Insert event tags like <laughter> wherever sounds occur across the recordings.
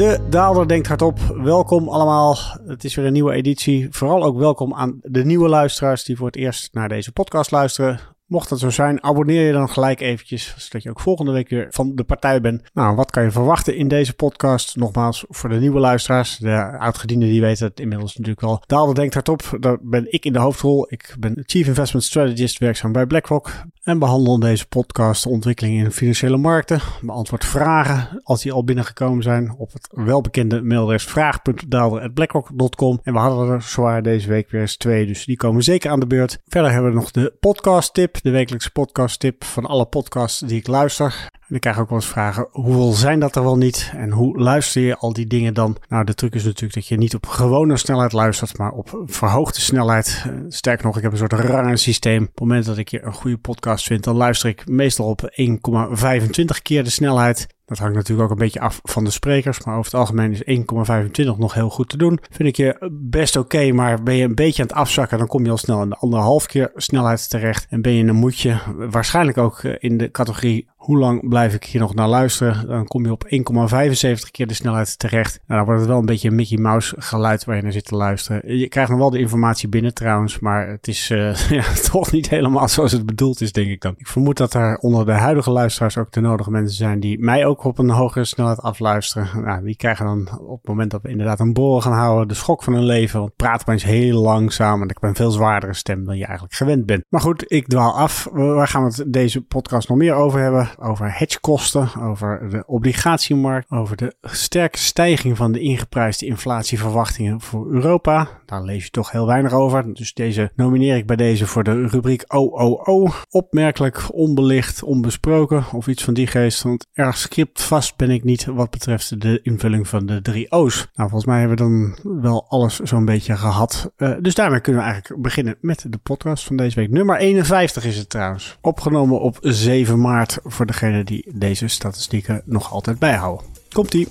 De Daalder denkt hardop. Welkom allemaal. Het is weer een nieuwe editie. Vooral ook welkom aan de nieuwe luisteraars die voor het eerst naar deze podcast luisteren. Mocht dat zo zijn, abonneer je dan gelijk eventjes, zodat je ook volgende week weer van de partij bent. Nou, wat kan je verwachten in deze podcast? Nogmaals, voor de nieuwe luisteraars, de oudgedienden die weten het inmiddels natuurlijk wel. Daalder denkt hardop, daar ben ik in de hoofdrol. Ik ben Chief Investment Strategist, werkzaam bij BlackRock. En behandel in deze podcast de ontwikkeling in financiële markten. Beantwoord vragen als die al binnengekomen zijn op het welbekende mailadres vraag.daalder.blackrock.com. En we hadden er zwaar deze week weer eens twee, dus die komen zeker aan de beurt. Verder hebben we nog de podcast tip de wekelijkse podcast tip van alle podcasts die ik luister. En ik krijg ook wel eens vragen, hoeveel zijn dat er wel niet? En hoe luister je al die dingen dan? Nou, de truc is natuurlijk dat je niet op gewone snelheid luistert, maar op verhoogde snelheid. Eh, sterker nog, ik heb een soort rangensysteem. Op het moment dat ik hier een goede podcast vind, dan luister ik meestal op 1,25 keer de snelheid. Dat hangt natuurlijk ook een beetje af van de sprekers. Maar over het algemeen is 1,25 nog heel goed te doen. Vind ik je best oké. maar ben je een beetje aan het afzakken, dan kom je al snel in de anderhalf keer snelheid terecht. En ben je een moedje, waarschijnlijk ook eh, in de categorie hoe lang blijf ik hier nog naar luisteren? Dan kom je op 1,75 keer de snelheid terecht. Nou, dan wordt het wel een beetje een Mickey Mouse geluid waar je naar zit te luisteren. Je krijgt nog wel de informatie binnen trouwens, maar het is uh, <laughs> ja, toch niet helemaal zoals het bedoeld is, denk ik dan. Ik vermoed dat er onder de huidige luisteraars ook de nodige mensen zijn die mij ook op een hogere snelheid afluisteren. Nou, die krijgen dan op het moment dat we inderdaad een borrel gaan houden de schok van hun leven. Want praten maar eens heel langzaam en ik ben veel zwaardere stem dan je eigenlijk gewend bent. Maar goed, ik dwaal af. Waar gaan we het deze podcast nog meer over hebben? Over hedgekosten, over de obligatiemarkt, over de sterke stijging van de ingeprijsde inflatieverwachtingen voor Europa. Daar lees je toch heel weinig over. Dus deze nomineer ik bij deze voor de rubriek OOO. Opmerkelijk, onbelicht, onbesproken of iets van die geest. Want erg scriptvast ben ik niet wat betreft de invulling van de drie O's. Nou, volgens mij hebben we dan wel alles zo'n beetje gehad. Uh, dus daarmee kunnen we eigenlijk beginnen met de podcast van deze week. Nummer 51 is het trouwens. Opgenomen op 7 maart voor degene die deze statistieken nog altijd bijhouden. Komt-ie!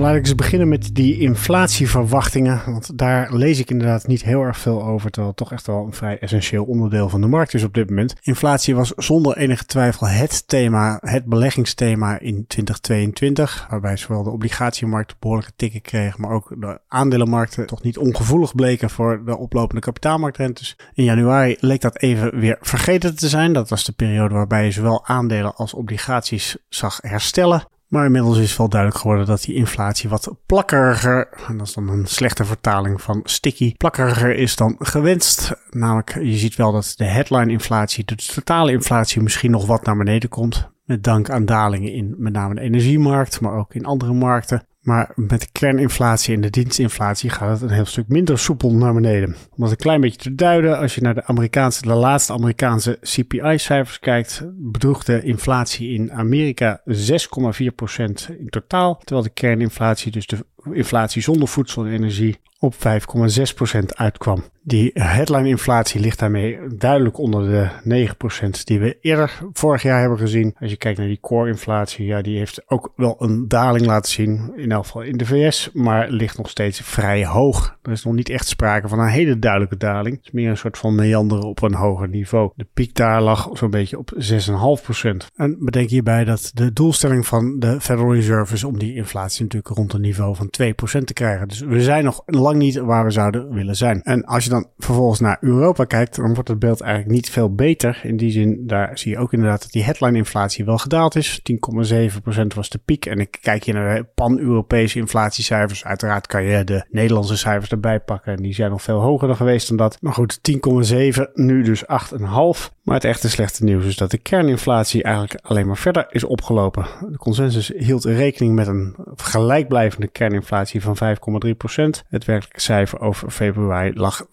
Laat ik eens beginnen met die inflatieverwachtingen. Want daar lees ik inderdaad niet heel erg veel over. Terwijl het toch echt wel een vrij essentieel onderdeel van de markt is op dit moment. Inflatie was zonder enige twijfel het thema, het beleggingsthema in 2022. Waarbij zowel de obligatiemarkt behoorlijke tikken kreeg. Maar ook de aandelenmarkten toch niet ongevoelig bleken voor de oplopende kapitaalmarktrentes. In januari leek dat even weer vergeten te zijn. Dat was de periode waarbij je zowel aandelen als obligaties zag herstellen. Maar inmiddels is wel duidelijk geworden dat die inflatie wat plakkeriger, en dat is dan een slechte vertaling van sticky, plakkeriger is dan gewenst. Namelijk, je ziet wel dat de headline inflatie, de totale inflatie misschien nog wat naar beneden komt. Met dank aan dalingen in met name de energiemarkt, maar ook in andere markten. Maar met de kerninflatie en de dienstinflatie gaat het een heel stuk minder soepel naar beneden. Om dat een klein beetje te duiden, als je naar de, Amerikaanse, de laatste Amerikaanse CPI-cijfers kijkt, bedroeg de inflatie in Amerika 6,4% in totaal. Terwijl de kerninflatie, dus de inflatie zonder voedsel en energie, op 5,6% uitkwam. Die headline-inflatie ligt daarmee duidelijk onder de 9% die we eerder vorig jaar hebben gezien. Als je kijkt naar die core-inflatie, ja, die heeft ook wel een daling laten zien, in elk geval in de VS, maar ligt nog steeds vrij hoog. Er is nog niet echt sprake van een hele duidelijke daling. Het is meer een soort van meanderen op een hoger niveau. De piek daar lag zo'n beetje op 6,5%. En bedenk hierbij dat de doelstelling van de Federal Reserve is om die inflatie natuurlijk rond een niveau van 2% te krijgen. Dus we zijn nog lang niet waar we zouden willen zijn. En als je dan vervolgens naar Europa kijkt, dan wordt het beeld eigenlijk niet veel beter. In die zin, daar zie je ook inderdaad dat die headline-inflatie wel gedaald is. 10,7% was de piek. En ik kijk hier naar de pan-Europese inflatiecijfers. Uiteraard kan je de Nederlandse cijfers erbij pakken. En die zijn nog veel hoger dan geweest dan dat. Maar goed, 10,7, nu dus 8,5. Maar het echte slechte nieuws is dat de kerninflatie eigenlijk alleen maar verder is opgelopen. De consensus hield rekening met een gelijkblijvende kerninflatie van 5,3%. Het werkelijke cijfer over februari lag 5,6%,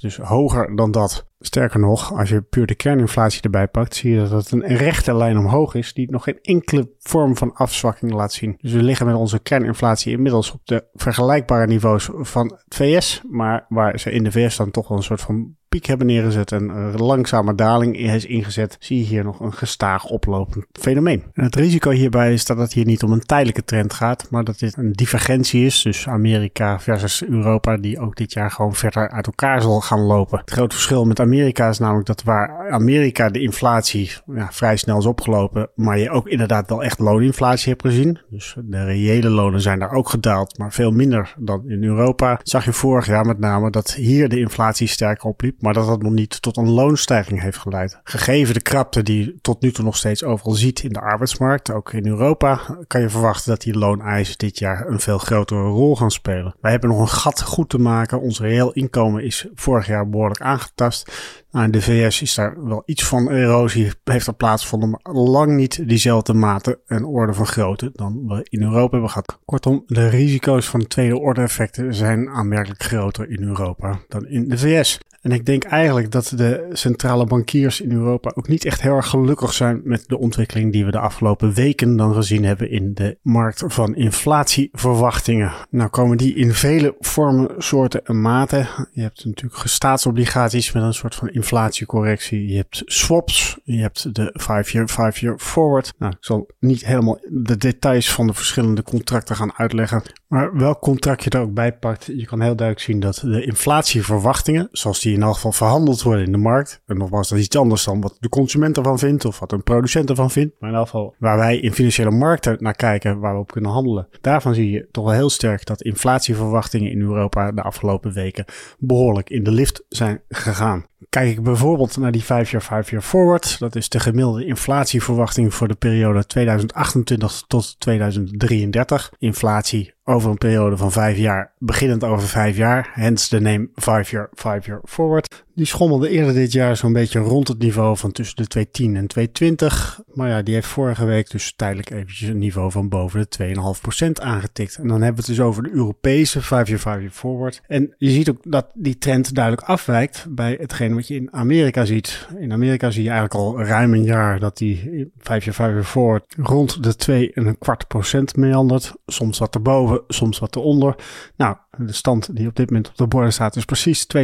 dus hoger dan dat. Sterker nog, als je puur de kerninflatie erbij pakt, zie je dat het een rechte lijn omhoog is, die nog geen enkele vorm van afzwakking laat zien. Dus we liggen met onze kerninflatie inmiddels op de vergelijkbare niveaus van het VS, maar waar ze in de VS dan toch wel een soort van piek hebben neergezet en een langzame daling is ingezet, zie je hier nog een gestaag oplopend fenomeen. En het risico hierbij is dat het hier niet om een tijdelijke trend gaat, maar dat dit een divergentie is, dus Amerika versus Europa, die ook dit jaar gewoon verder uit elkaar zal gaan lopen. Het grote verschil met Amerika Amerika is namelijk dat waar Amerika de inflatie ja, vrij snel is opgelopen, maar je ook inderdaad wel echt looninflatie hebt gezien. Dus de reële lonen zijn daar ook gedaald, maar veel minder dan in Europa. Zag je vorig jaar met name dat hier de inflatie sterker opliep, maar dat dat nog niet tot een loonstijging heeft geleid. Gegeven de krapte die tot nu toe nog steeds overal ziet in de arbeidsmarkt, ook in Europa, kan je verwachten dat die looneisen dit jaar een veel grotere rol gaan spelen. Wij hebben nog een gat goed te maken. Ons reëel inkomen is vorig jaar behoorlijk aangetast. Nou, in de VS is daar wel iets van erosie heeft er plaatsgevonden, maar lang niet diezelfde mate en orde van grootte dan we in Europa hebben gehad. Kortom, de risico's van tweede orde effecten zijn aanmerkelijk groter in Europa dan in de VS. En ik denk eigenlijk dat de centrale bankiers in Europa ook niet echt heel erg gelukkig zijn met de ontwikkeling die we de afgelopen weken dan gezien hebben in de markt van inflatieverwachtingen. Nou komen die in vele vormen, soorten en maten. Je hebt natuurlijk staatsobligaties met een soort van inflatiecorrectie. Je hebt swaps, je hebt de 5-year, 5-year forward. Nou, ik zal niet helemaal de details van de verschillende contracten gaan uitleggen. Maar welk contract je er ook bij pakt, je kan heel duidelijk zien dat de inflatieverwachtingen, zoals die in elk geval verhandeld worden in de markt, en nogmaals, dat is iets anders dan wat de consument ervan vindt of wat een producent ervan vindt, maar in elk geval waar wij in financiële markten naar kijken, waar we op kunnen handelen. Daarvan zie je toch wel heel sterk dat inflatieverwachtingen in Europa de afgelopen weken behoorlijk in de lift zijn gegaan. Kijk ik bijvoorbeeld naar die 5-jaar 5-jaar forward, dat is de gemiddelde inflatieverwachting voor de periode 2028 tot 2033. Inflatie over een periode van vijf jaar, beginnend over vijf jaar. Hence de name 5 year, 5 year forward. Die schommelde eerder dit jaar zo'n beetje rond het niveau van tussen de 210 en 220. Maar ja, die heeft vorige week dus tijdelijk eventjes een niveau van boven de 2,5% aangetikt. En dan hebben we het dus over de Europese 5 year, 5 year forward. En je ziet ook dat die trend duidelijk afwijkt bij hetgeen wat je in Amerika ziet. In Amerika zie je eigenlijk al ruim een jaar dat die 5 year, 5 year forward rond de 2 en een kwart procent meandert. Soms wat erboven soms wat eronder. Nou, de stand die op dit moment op de borden staat is precies 2,25%.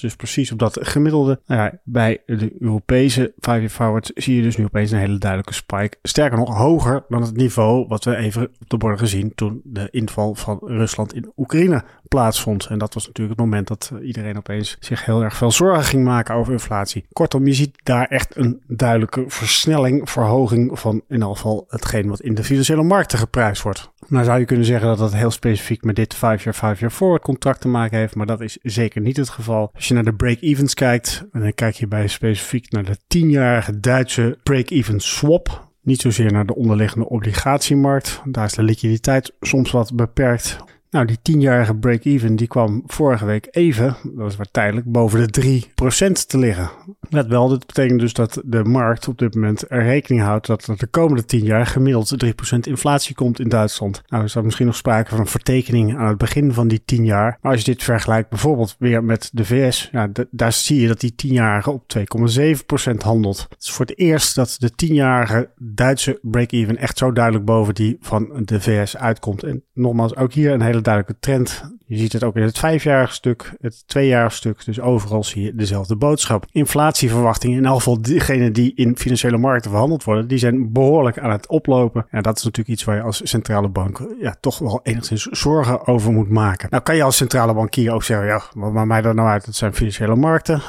Dus precies op dat gemiddelde. Nou ja, bij de Europese 5 forward zie je dus nu opeens een hele duidelijke spike. Sterker nog, hoger dan het niveau wat we even op de borden gezien toen de inval van Rusland in Oekraïne plaatsvond. En dat was natuurlijk het moment dat iedereen opeens zich heel erg veel zorgen ging maken over inflatie. Kortom, je ziet daar echt een duidelijke versnelling, verhoging van in elk geval hetgeen wat in de financiële markten geprijsd wordt. Nou zou je kunnen zeggen dat dat heel specifiek met dit 5-jaar, 5-jaar forward contract te maken heeft, maar dat is zeker niet het geval. Als je naar de break-evens kijkt, en dan kijk je bij specifiek naar de 10-jarige Duitse break-even swap, niet zozeer naar de onderliggende obligatiemarkt. Daar is de liquiditeit soms wat beperkt. Nou, die tienjarige break-even die kwam vorige week even, dat wat tijdelijk, boven de 3% te liggen. Let wel, dit betekent dus dat de markt op dit moment er rekening houdt dat er de komende 10 jaar gemiddeld 3% inflatie komt in Duitsland. Nou, is er misschien nog sprake van een vertekening aan het begin van die 10 jaar. Maar als je dit vergelijkt bijvoorbeeld weer met de VS, ja, daar zie je dat die 10-jarige op 2,7% handelt. Het is voor het eerst dat de 10-jarige Duitse break-even echt zo duidelijk boven die van de VS uitkomt. En nogmaals, ook hier een hele duidelijke trend. Je ziet het ook in het vijfjarig stuk, het tweejarig stuk. Dus overal zie je dezelfde boodschap. Inflatieverwachtingen, in elk geval diegenen die in financiële markten verhandeld worden, die zijn behoorlijk aan het oplopen. En dat is natuurlijk iets waar je als centrale bank ja, toch wel enigszins zorgen over moet maken. Nou kan je als centrale bankier ook zeggen, ja, wat maakt mij dat nou uit? Het zijn financiële markten.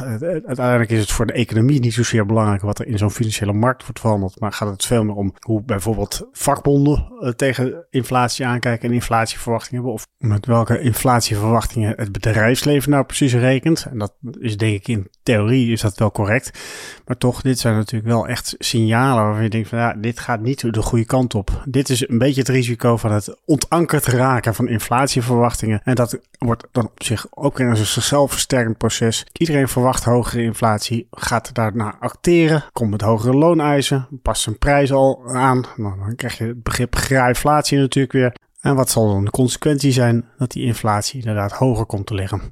Uiteindelijk is het voor de economie niet zozeer belangrijk wat er in zo'n financiële markt wordt verhandeld. Maar gaat het veel meer om hoe bijvoorbeeld vakbonden eh, tegen inflatie aankijken en inflatieverwachtingen hebben of met welke inflatieverwachtingen het bedrijfsleven nou precies rekent. En dat is denk ik in theorie is dat wel correct. Maar toch, dit zijn natuurlijk wel echt signalen waarvan je denkt van ja, dit gaat niet de goede kant op. Dit is een beetje het risico van het ontankerd raken van inflatieverwachtingen. En dat wordt dan op zich ook een zichzelf versterkend proces. Iedereen verwacht hogere inflatie, gaat daarna acteren, komt met hogere looneisen, past zijn prijs al aan. Nou, dan krijg je het begrip inflatie natuurlijk weer. En wat zal dan de consequentie zijn? Dat die inflatie inderdaad hoger komt te liggen.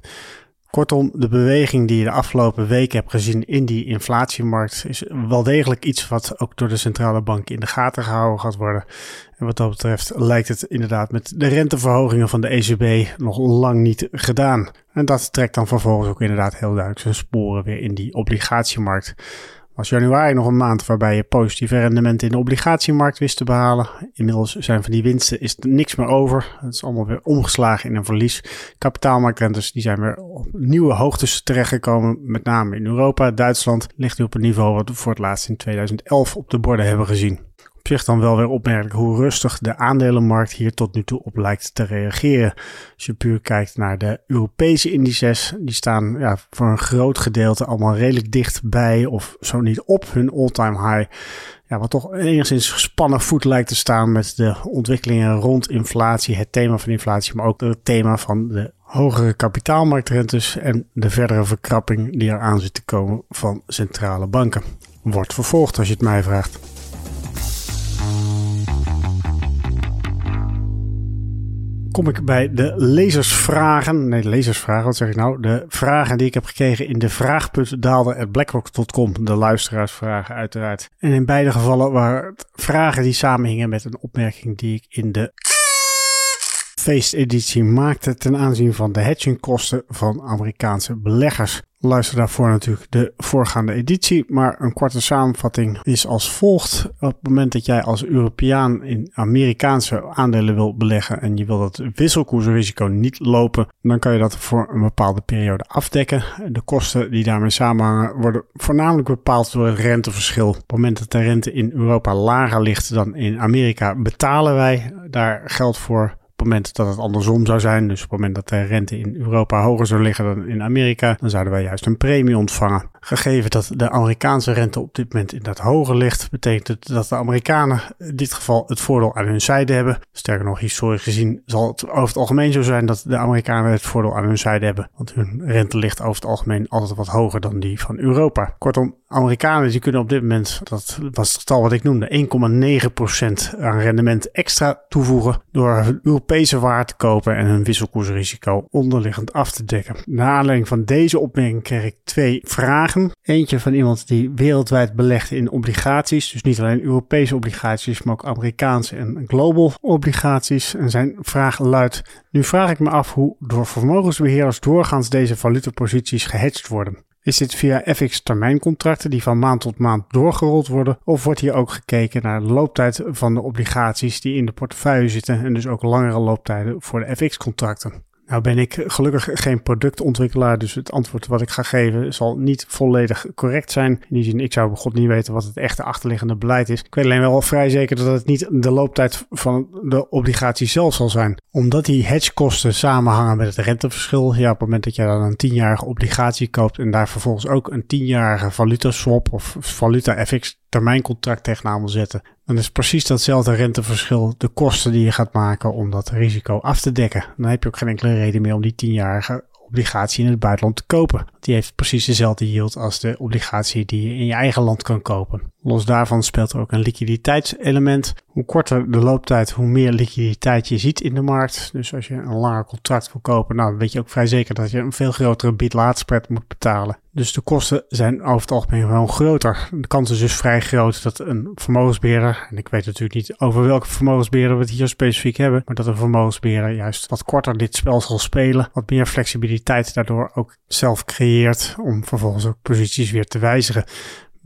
Kortom, de beweging die je de afgelopen weken hebt gezien in die inflatiemarkt is wel degelijk iets wat ook door de centrale bank in de gaten gehouden gaat worden. En wat dat betreft lijkt het inderdaad met de renteverhogingen van de ECB nog lang niet gedaan. En dat trekt dan vervolgens ook inderdaad heel duidelijk zijn sporen weer in die obligatiemarkt. Was januari nog een maand waarbij je positieve rendementen in de obligatiemarkt wist te behalen. Inmiddels zijn van die winsten is er niks meer over. Het is allemaal weer omgeslagen in een verlies. Kapitaalmarktrentes die zijn weer op nieuwe hoogtes terechtgekomen. Met name in Europa. Duitsland ligt nu op een niveau wat we voor het laatst in 2011 op de borden hebben gezien zich dan wel weer opmerkelijk hoe rustig de aandelenmarkt hier tot nu toe op lijkt te reageren. Als je puur kijkt naar de Europese indices, die staan ja, voor een groot gedeelte allemaal redelijk dichtbij of zo niet op hun all-time high. Ja, wat toch enigszins gespannen voet lijkt te staan met de ontwikkelingen rond inflatie, het thema van inflatie, maar ook het thema van de hogere kapitaalmarktrentes en de verdere verkrapping die eraan zit te komen van centrale banken. Wordt vervolgd als je het mij vraagt. Kom ik bij de lezersvragen. Nee, de lezersvragen, wat zeg ik nou? De vragen die ik heb gekregen in de vraagput daalde blackrock.com. De luisteraarsvragen uiteraard. En in beide gevallen waren het vragen die samenhingen met een opmerking die ik in de feesteditie maakte ten aanzien van de hedgingkosten van Amerikaanse beleggers. Luister daarvoor natuurlijk de voorgaande editie, maar een korte samenvatting is als volgt. Op het moment dat jij als Europeaan in Amerikaanse aandelen wil beleggen en je wil dat wisselkoersrisico niet lopen, dan kan je dat voor een bepaalde periode afdekken. De kosten die daarmee samenhangen worden voornamelijk bepaald door het renteverschil. Op het moment dat de rente in Europa lager ligt dan in Amerika, betalen wij daar geld voor het moment dat het andersom zou zijn, dus op het moment dat de rente in Europa hoger zou liggen dan in Amerika, dan zouden wij juist een premie ontvangen. Gegeven dat de Amerikaanse rente op dit moment inderdaad hoger ligt, betekent het dat de Amerikanen in dit geval het voordeel aan hun zijde hebben. Sterker nog, historisch gezien zal het over het algemeen zo zijn dat de Amerikanen het voordeel aan hun zijde hebben, want hun rente ligt over het algemeen altijd wat hoger dan die van Europa. Kortom, Amerikanen die kunnen op dit moment, dat was het getal wat ik noemde, 1,9% aan rendement extra toevoegen door hun Europese waar te kopen en hun wisselkoersrisico onderliggend af te dekken. Naar aanleiding van deze opmerking kreeg ik twee vragen. Eentje van iemand die wereldwijd belegt in obligaties, dus niet alleen Europese obligaties, maar ook Amerikaanse en global obligaties. En zijn vraag luidt: Nu vraag ik me af hoe door vermogensbeheerders doorgaans deze valutaposities gehedged worden. Is dit via FX termijncontracten die van maand tot maand doorgerold worden? Of wordt hier ook gekeken naar de looptijd van de obligaties die in de portefeuille zitten en dus ook langere looptijden voor de FX contracten? Nou ben ik gelukkig geen productontwikkelaar, dus het antwoord wat ik ga geven zal niet volledig correct zijn. In die zin, ik zou god niet weten wat het echte achterliggende beleid is. Ik weet alleen wel vrij zeker dat het niet de looptijd van de obligatie zelf zal zijn. Omdat die hedgekosten samenhangen met het renteverschil. Ja, op het moment dat je dan een tienjarige obligatie koopt en daar vervolgens ook een tienjarige valuta swap of valuta FX termijncontract tegenaan zetten, dan is precies datzelfde renteverschil de kosten die je gaat maken om dat risico af te dekken. Dan heb je ook geen enkele reden meer om die tienjarige obligatie in het buitenland te kopen. Die heeft precies dezelfde yield als de obligatie die je in je eigen land kan kopen. Los daarvan speelt er ook een liquiditeitselement. Hoe korter de looptijd, hoe meer liquiditeit je ziet in de markt. Dus als je een langer contract wil kopen, nou, dan weet je ook vrij zeker dat je een veel grotere bid-laat spread moet betalen. Dus de kosten zijn over het algemeen gewoon groter. De kans is dus vrij groot dat een vermogensbeheerder, en ik weet natuurlijk niet over welke vermogensbeheerder we het hier specifiek hebben, maar dat een vermogensbeheerder juist wat korter dit spel zal spelen, wat meer flexibiliteit daardoor ook zelf creëert om vervolgens ook posities weer te wijzigen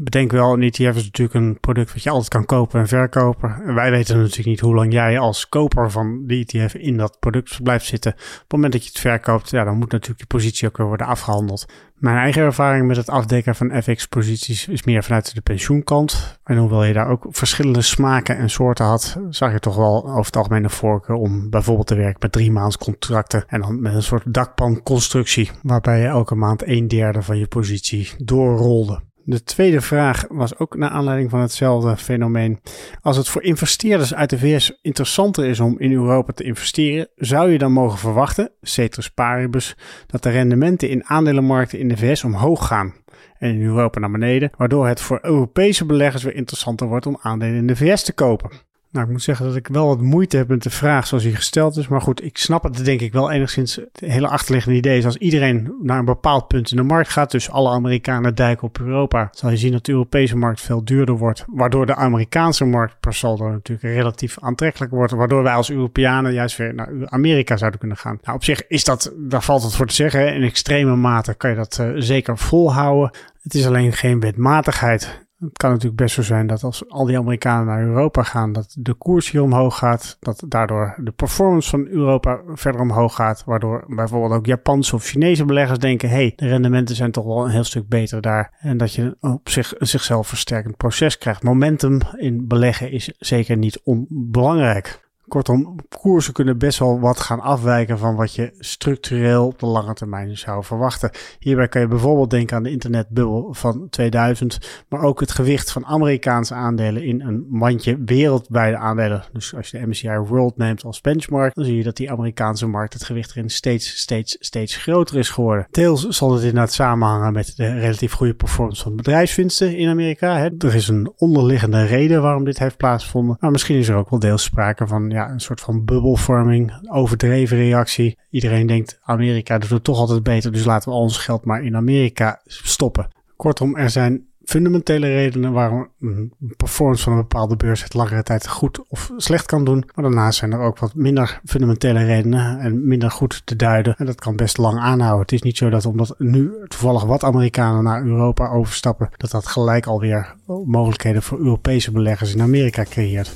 bedenk wel, een ETF is natuurlijk een product wat je altijd kan kopen en verkopen. En wij weten natuurlijk niet hoe lang jij als koper van die ETF in dat product blijft zitten. Op het moment dat je het verkoopt, ja, dan moet natuurlijk die positie ook weer worden afgehandeld. Mijn eigen ervaring met het afdekken van FX-posities is meer vanuit de pensioenkant. En hoewel je daar ook verschillende smaken en soorten had, zag je toch wel over het algemeen een voorkeur om bijvoorbeeld te werken met drie maands contracten en dan met een soort dakpanconstructie, waarbij je elke maand een derde van je positie doorrolde. De tweede vraag was ook naar aanleiding van hetzelfde fenomeen. Als het voor investeerders uit de VS interessanter is om in Europa te investeren, zou je dan mogen verwachten, ceteris paribus, dat de rendementen in aandelenmarkten in de VS omhoog gaan en in Europa naar beneden, waardoor het voor Europese beleggers weer interessanter wordt om aandelen in de VS te kopen. Nou, ik moet zeggen dat ik wel wat moeite heb met de vraag zoals die gesteld is. Maar goed, ik snap het denk ik wel enigszins. Het hele achterliggende idee is als iedereen naar een bepaald punt in de markt gaat, dus alle Amerikanen dijken op Europa, zal je zien dat de Europese markt veel duurder wordt. Waardoor de Amerikaanse markt per saldo natuurlijk relatief aantrekkelijk wordt. Waardoor wij als Europeanen juist weer naar Amerika zouden kunnen gaan. Nou, op zich is dat, daar valt het voor te zeggen. In extreme mate kan je dat uh, zeker volhouden. Het is alleen geen wetmatigheid. Het kan natuurlijk best zo zijn dat als al die Amerikanen naar Europa gaan, dat de koers hier omhoog gaat. Dat daardoor de performance van Europa verder omhoog gaat. Waardoor bijvoorbeeld ook Japanse of Chinese beleggers denken: hé, hey, de rendementen zijn toch wel een heel stuk beter daar. En dat je op zich een zichzelf versterkend proces krijgt. Momentum in beleggen is zeker niet onbelangrijk. Kortom, koersen kunnen best wel wat gaan afwijken van wat je structureel op de lange termijn zou verwachten. Hierbij kan je bijvoorbeeld denken aan de internetbubbel van 2000, maar ook het gewicht van Amerikaanse aandelen in een mandje wereldwijde aandelen. Dus als je de MSCI World neemt als benchmark, dan zie je dat die Amerikaanse markt het gewicht erin steeds, steeds, steeds groter is geworden. Deels zal het inderdaad samenhangen met de relatief goede performance van bedrijfswinsten in Amerika. Er is een onderliggende reden waarom dit heeft plaatsgevonden, maar misschien is er ook wel deels sprake van ja, een soort van bubbelvorming, overdreven reactie. Iedereen denkt Amerika doet het toch altijd beter, dus laten we al ons geld maar in Amerika stoppen. Kortom, er zijn fundamentele redenen waarom een performance van een bepaalde beurs het langere tijd goed of slecht kan doen. Maar daarnaast zijn er ook wat minder fundamentele redenen en minder goed te duiden. En dat kan best lang aanhouden. Het is niet zo dat omdat nu toevallig wat Amerikanen naar Europa overstappen, dat dat gelijk alweer mogelijkheden voor Europese beleggers in Amerika creëert.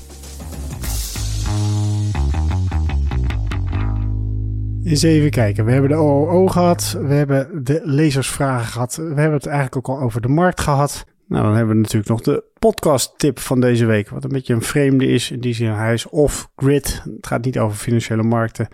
Eens even kijken. We hebben de OOO gehad. We hebben de lezersvragen gehad. We hebben het eigenlijk ook al over de markt gehad. Nou, dan hebben we natuurlijk nog de podcast tip van deze week. Wat een beetje een vreemde is. In die zin, hij is off-grid. Het gaat niet over financiële markten.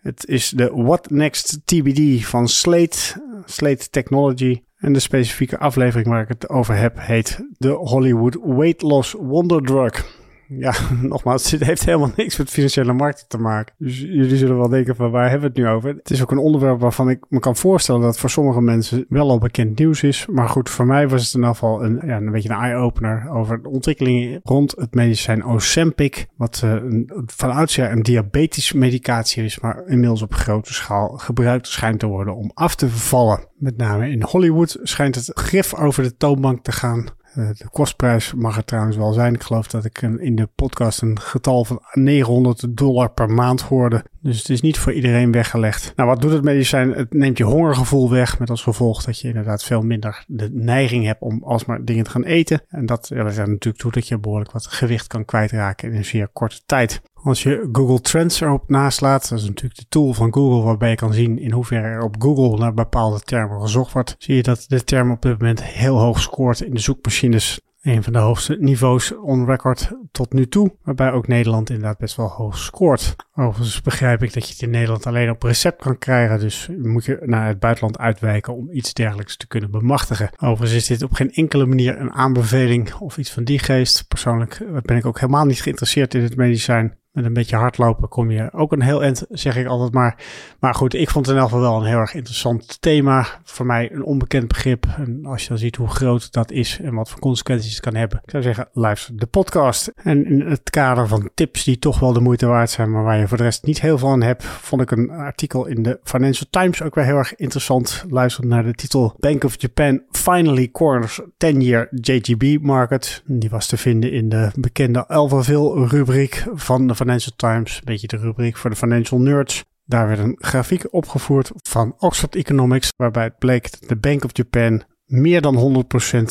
Het is de What Next TBD van Slate. Slate Technology. En de specifieke aflevering waar ik het over heb heet de Hollywood Weight Loss Wonder Drug ja, <laughs> nogmaals, het heeft helemaal niks met financiële markten te maken. Dus jullie zullen wel denken van waar hebben we het nu over? Het is ook een onderwerp waarvan ik me kan voorstellen dat voor sommige mensen wel al bekend nieuws is. Maar goed, voor mij was het in ieder geval een, een beetje een eye-opener over de ontwikkelingen rond het medicijn Ozempic. Wat uh, een, van oudsher een diabetische medicatie is, maar inmiddels op grote schaal gebruikt schijnt te worden om af te vallen. Met name in Hollywood schijnt het grif over de toonbank te gaan. Eh, de kostprijs mag er trouwens wel zijn. Ik geloof dat ik in de podcast een getal van 900 dollar per maand hoorde. Dus het is niet voor iedereen weggelegd. Nou, wat doet het medicijn? Het neemt je hongergevoel weg. Met als gevolg dat je inderdaad veel minder de neiging hebt om alsmaar dingen te gaan eten. En dat er natuurlijk toe dat je behoorlijk wat gewicht kan kwijtraken in een zeer korte tijd. Als je Google Trends erop naslaat, dat is natuurlijk de tool van Google waarbij je kan zien in hoeverre er op Google naar bepaalde termen gezocht wordt, zie je dat de term op dit moment heel hoog scoort in de zoekmachines. Een van de hoogste niveaus on record tot nu toe, waarbij ook Nederland inderdaad best wel hoog scoort. Overigens begrijp ik dat je het in Nederland alleen op recept kan krijgen, dus moet je naar het buitenland uitwijken om iets dergelijks te kunnen bemachtigen. Overigens is dit op geen enkele manier een aanbeveling of iets van die geest. Persoonlijk ben ik ook helemaal niet geïnteresseerd in het medicijn met een beetje hardlopen kom je ook een heel eind, zeg ik altijd maar. Maar goed, ik vond het in elk geval wel een heel erg interessant thema. Voor mij een onbekend begrip. En als je dan ziet hoe groot dat is en wat voor consequenties het kan hebben. Ik zou zeggen, luister de podcast. En in het kader van tips die toch wel de moeite waard zijn, maar waar je voor de rest niet heel veel aan hebt, vond ik een artikel in de Financial Times ook wel heel erg interessant. Luister naar de titel Bank of Japan finally corners 10-year JGB market. Die was te vinden in de bekende Alphaville rubriek van de Financial Times, een beetje de rubriek voor de financial nerds. Daar werd een grafiek opgevoerd van Oxford Economics, waarbij het bleek dat de Bank of Japan meer dan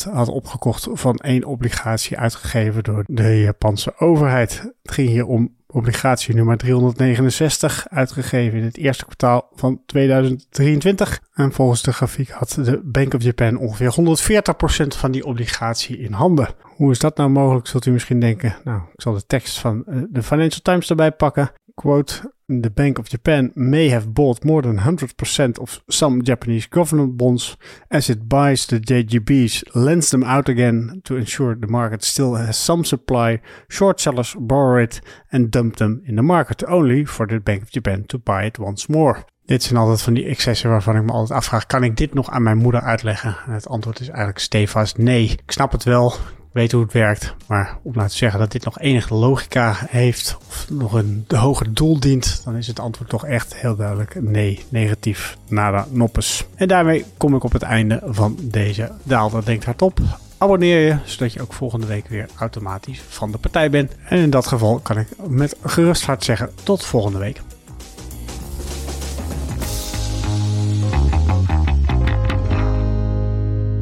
100% had opgekocht van één obligatie uitgegeven door de Japanse overheid. Het ging hier om obligatie nummer 369, uitgegeven in het eerste kwartaal van 2023. En volgens de grafiek had de Bank of Japan ongeveer 140% van die obligatie in handen. Hoe is dat nou mogelijk, zult u misschien denken. Nou, ik zal de tekst van eh, de Financial Times erbij pakken. Quote, the Bank of Japan may have bought more than 100% of some Japanese government bonds as it buys the JGBs, lends them out again to ensure the market still has some supply. Short sellers borrow it and dump them in the market only for the Bank of Japan to buy it once more. Dit zijn altijd van die excessen waarvan ik me altijd afvraag: kan ik dit nog aan mijn moeder uitleggen? En het antwoord is eigenlijk stevast nee. Ik snap het wel weet hoe het werkt. Maar om nou te zeggen dat dit nog enige logica heeft of nog een hoger doel dient, dan is het antwoord toch echt heel duidelijk nee, negatief, nada, noppes. En daarmee kom ik op het einde van deze Daalder Denkt Hardop. Abonneer je, zodat je ook volgende week weer automatisch van de partij bent. En in dat geval kan ik met gerust hart zeggen tot volgende week.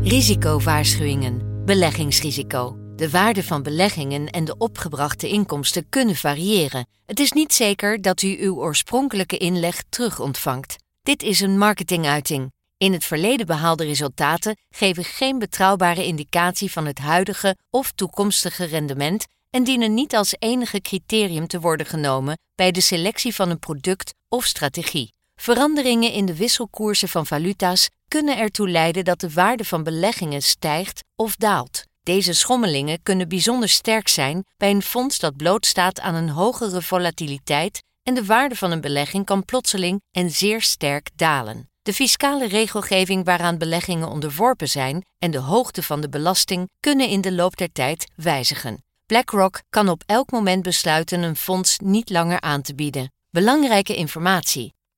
Risicowaarschuwingen. Beleggingsrisico. De waarde van beleggingen en de opgebrachte inkomsten kunnen variëren. Het is niet zeker dat u uw oorspronkelijke inleg terug ontvangt. Dit is een marketinguiting. In het verleden behaalde resultaten geven geen betrouwbare indicatie van het huidige of toekomstige rendement en dienen niet als enige criterium te worden genomen bij de selectie van een product of strategie. Veranderingen in de wisselkoersen van valuta's kunnen ertoe leiden dat de waarde van beleggingen stijgt of daalt. Deze schommelingen kunnen bijzonder sterk zijn bij een fonds dat blootstaat aan een hogere volatiliteit en de waarde van een belegging kan plotseling en zeer sterk dalen. De fiscale regelgeving waaraan beleggingen onderworpen zijn en de hoogte van de belasting kunnen in de loop der tijd wijzigen. BlackRock kan op elk moment besluiten een fonds niet langer aan te bieden. Belangrijke informatie.